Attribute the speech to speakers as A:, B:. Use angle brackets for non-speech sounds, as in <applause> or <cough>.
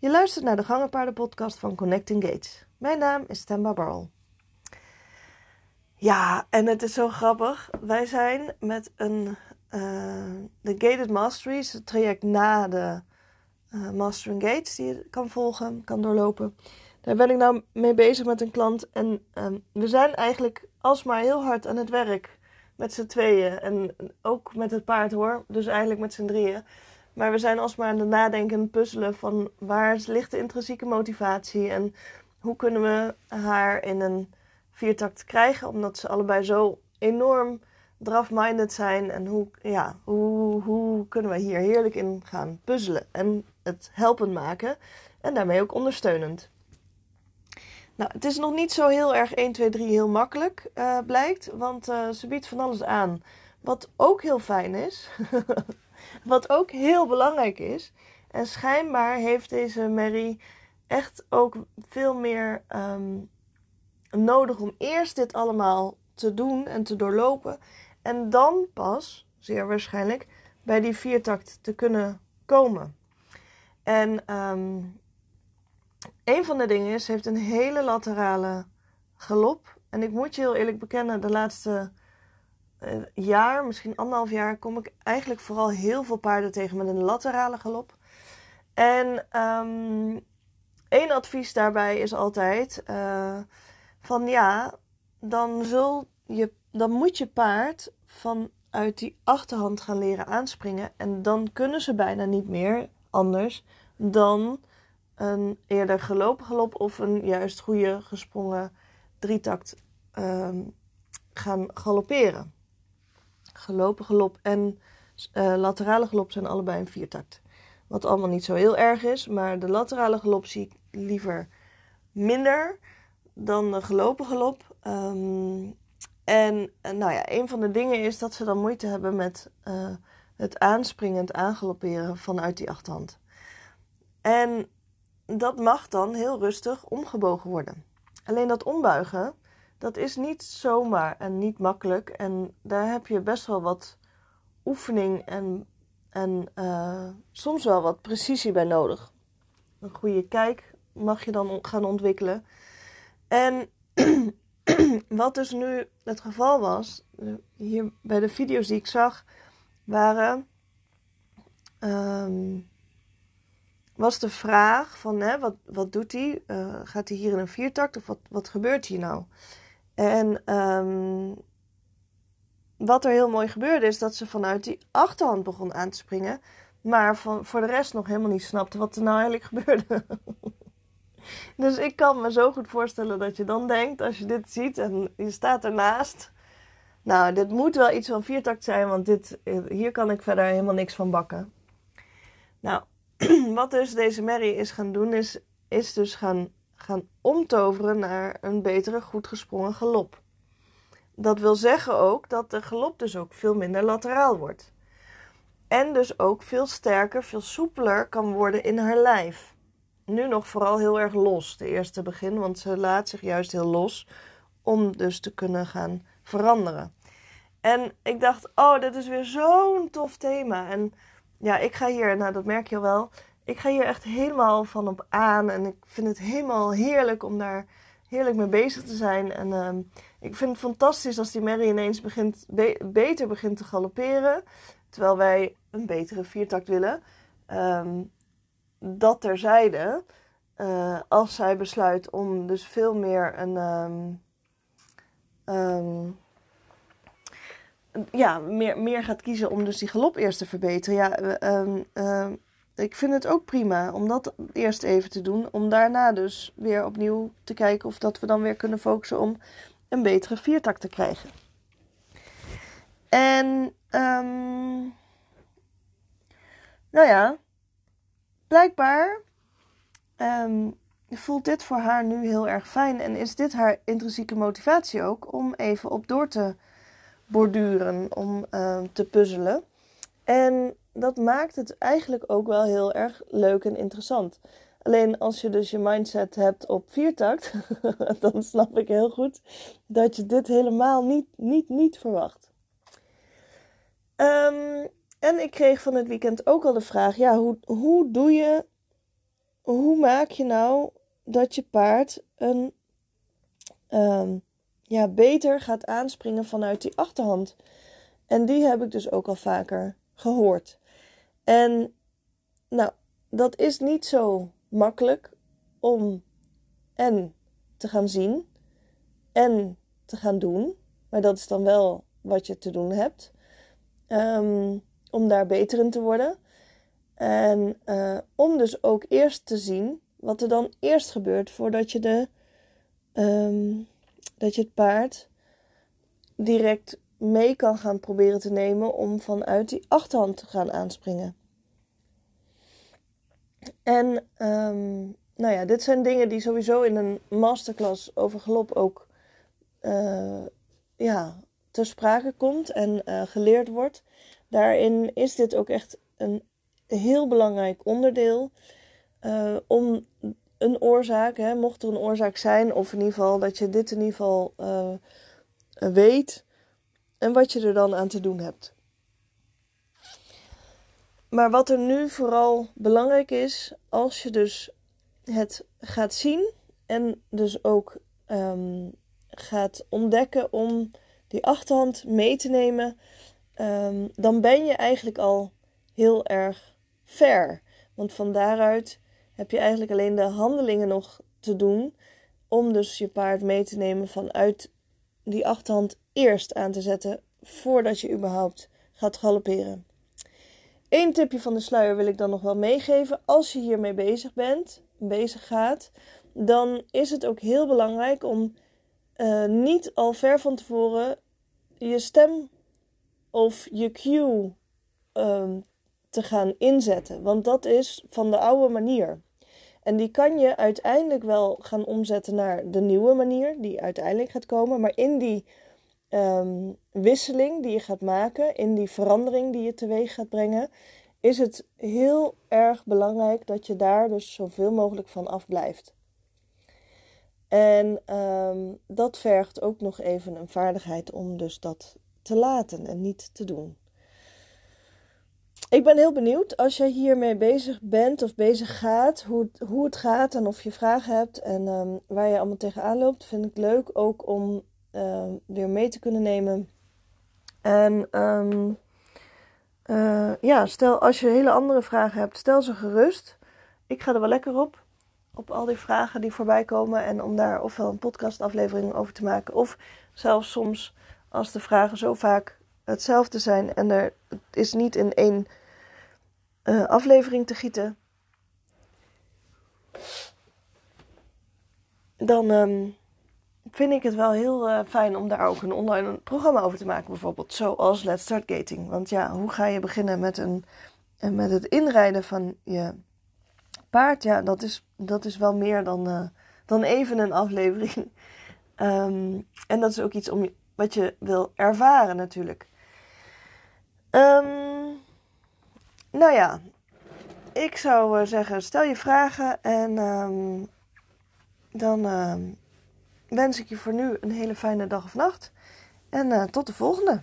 A: Je luistert naar de Gangenpaarden podcast van Connecting Gates. Mijn naam is Temba Barrel. Ja, en het is zo grappig. Wij zijn met een uh, de Gated Masteries, het traject na de uh, Mastering Gates, die je kan volgen, kan doorlopen. Daar ben ik nou mee bezig met een klant. En um, we zijn eigenlijk alsmaar heel hard aan het werk met z'n tweeën. En ook met het paard hoor. Dus eigenlijk met z'n drieën. Maar we zijn alsmaar aan het nadenken en puzzelen van waar ligt de intrinsieke motivatie. En hoe kunnen we haar in een viertakt krijgen. Omdat ze allebei zo enorm draft-minded zijn. En hoe, ja, hoe, hoe kunnen we hier heerlijk in gaan puzzelen. En het helpend maken. En daarmee ook ondersteunend. Nou, het is nog niet zo heel erg 1, 2, 3 heel makkelijk, uh, blijkt. Want uh, ze biedt van alles aan. Wat ook heel fijn is. <laughs> wat ook heel belangrijk is. En schijnbaar heeft deze Mary echt ook veel meer um, nodig om eerst dit allemaal te doen en te doorlopen. En dan pas, zeer waarschijnlijk, bij die viertakt te kunnen komen. En um, een van de dingen is, heeft een hele laterale galop. En ik moet je heel eerlijk bekennen, de laatste jaar, misschien anderhalf jaar, kom ik eigenlijk vooral heel veel paarden tegen met een laterale galop. En um, één advies daarbij is altijd uh, van ja, dan, zul je, dan moet je paard vanuit die achterhand gaan leren aanspringen. En dan kunnen ze bijna niet meer anders dan een eerder gelopen galop of een juist goede gesprongen drietakt um, gaan galopperen. Gelopen galop en uh, laterale galop zijn allebei een viertakt. Wat allemaal niet zo heel erg is, maar de laterale galop zie ik liever minder dan de gelopen galop. Um, en nou ja, een van de dingen is dat ze dan moeite hebben met uh, het aanspringen, het aangalopperen vanuit die achterhand. En dat mag dan heel rustig omgebogen worden. Alleen dat ombuigen, dat is niet zomaar en niet makkelijk. En daar heb je best wel wat oefening en, en uh, soms wel wat precisie bij nodig. Een goede kijk mag je dan gaan ontwikkelen. En <clears throat> wat dus nu het geval was, hier bij de video's die ik zag, waren. Um, was de vraag van hè, wat, wat doet hij? Uh, gaat hij hier in een viertakt of wat, wat gebeurt hier nou? En um, wat er heel mooi gebeurde is dat ze vanuit die achterhand begon aan te springen. Maar van, voor de rest nog helemaal niet snapte wat er nou eigenlijk gebeurde. <laughs> dus ik kan me zo goed voorstellen dat je dan denkt, als je dit ziet en je staat ernaast. Nou, dit moet wel iets van viertakt zijn, want dit, hier kan ik verder helemaal niks van bakken. Nou, <clears throat> wat dus deze Mary is gaan doen, is, is dus gaan, gaan omtoveren naar een betere, goed gesprongen galop. Dat wil zeggen ook dat de galop dus ook veel minder lateraal wordt. En dus ook veel sterker, veel soepeler kan worden in haar lijf. Nu nog vooral heel erg los, de eerste begin, want ze laat zich juist heel los om dus te kunnen gaan veranderen. En ik dacht, oh, dit is weer zo'n tof thema. En ja, ik ga hier, nou dat merk je wel, ik ga hier echt helemaal van op aan. En ik vind het helemaal heerlijk om daar heerlijk mee bezig te zijn. En uh, ik vind het fantastisch als die Mary ineens begint, be beter begint te galopperen. Terwijl wij een betere viertakt willen. Um, dat terzijde, uh, als zij besluit om dus veel meer een. Um, ja, meer, meer gaat kiezen om dus die galop eerst te verbeteren. Ja, ik vind het ook prima om dat eerst even te doen. Om daarna dus weer opnieuw te kijken of dat we dan weer kunnen focussen om een betere viertak te krijgen. En um, nou ja, blijkbaar um, voelt dit voor haar nu heel erg fijn. En is dit haar intrinsieke motivatie ook om even op door te borduren, om uh, te puzzelen. En dat maakt het eigenlijk ook wel heel erg leuk en interessant. Alleen als je dus je mindset hebt op viertakt, <laughs> dan snap ik heel goed dat je dit helemaal niet, niet, niet verwacht. Um, en ik kreeg van het weekend ook al de vraag: ja, hoe, hoe doe je. hoe maak je nou dat je paard een, ehm, ja, beter gaat aanspringen vanuit die achterhand? En die heb ik dus ook al vaker gehoord. En nou, dat is niet zo makkelijk om en te gaan zien en te gaan doen. Maar dat is dan wel wat je te doen hebt. Ehm, om daar beter in te worden. En uh, om dus ook eerst te zien wat er dan eerst gebeurt voordat je, de, um, dat je het paard direct mee kan gaan proberen te nemen om vanuit die achterhand te gaan aanspringen. En um, nou ja, dit zijn dingen die sowieso in een masterclass over galop ook uh, ja, ter sprake komt en uh, geleerd wordt. Daarin is dit ook echt een heel belangrijk onderdeel uh, om een oorzaak, hè, mocht er een oorzaak zijn, of in ieder geval dat je dit in ieder geval weet en wat je er dan aan te doen hebt. Maar wat er nu vooral belangrijk is, als je dus het gaat zien en dus ook um, gaat ontdekken om die achterhand mee te nemen, um, dan ben je eigenlijk al heel erg ver. Want van daaruit heb je eigenlijk alleen de handelingen nog te doen om dus je paard mee te nemen vanuit die achterhand eerst aan te zetten voordat je überhaupt gaat galopperen. Eén tipje van de sluier wil ik dan nog wel meegeven. Als je hiermee bezig bent, bezig gaat, dan is het ook heel belangrijk om uh, niet al ver van tevoren je stem of je cue um, te gaan inzetten. Want dat is van de oude manier. En die kan je uiteindelijk wel gaan omzetten naar de nieuwe manier, die uiteindelijk gaat komen. Maar in die um, wisseling die je gaat maken, in die verandering die je teweeg gaat brengen, is het heel erg belangrijk dat je daar dus zoveel mogelijk van afblijft. En um, dat vergt ook nog even een vaardigheid om dus dat te laten en niet te doen. Ik ben heel benieuwd als je hiermee bezig bent of bezig gaat, hoe het, hoe het gaat en of je vragen hebt en um, waar je allemaal tegenaan loopt. Vind ik leuk ook om uh, weer mee te kunnen nemen. En um, uh, ja, stel als je hele andere vragen hebt, stel ze gerust. Ik ga er wel lekker op. Op al die vragen die voorbij komen. En om daar ofwel een podcastaflevering over te maken. Of zelfs soms als de vragen zo vaak hetzelfde zijn. En er is niet in één uh, aflevering te gieten. Dan um, vind ik het wel heel uh, fijn om daar ook een online programma over te maken, bijvoorbeeld. Zoals Let's Start Gating. Want ja, hoe ga je beginnen met, een, eh, met het inrijden van je paard? Ja, dat is, dat is wel meer dan, dan even een aflevering. um, <laughs> en dat is ook iets om, wat je wil ervaren, natuurlijk. Um, nou ja, ik zou zeggen, stel je vragen en um, dan wens ik je voor nu een hele fijne dag of nacht. En uh, tot de volgende.